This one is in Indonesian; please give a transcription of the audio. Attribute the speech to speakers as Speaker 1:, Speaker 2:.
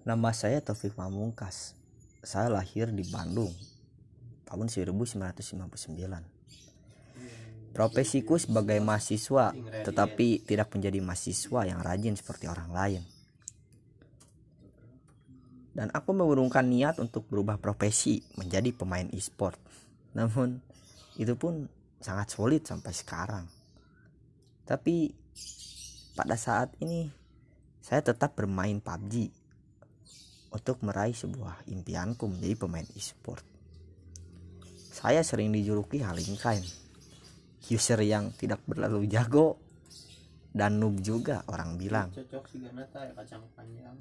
Speaker 1: Nama saya Taufik Pamungkas. Saya lahir di Bandung tahun 1959. Profesiku sebagai mahasiswa, tetapi tidak menjadi mahasiswa yang rajin seperti orang lain. Dan aku mengurungkan niat untuk berubah profesi menjadi pemain e-sport. Namun itu pun sangat sulit sampai sekarang. Tapi pada saat ini saya tetap bermain PUBG untuk meraih sebuah impianku menjadi pemain e-sport. Saya sering dijuluki Halingkain, user yang tidak berlalu jago dan noob juga orang bilang.
Speaker 2: cocok sih kacang panjang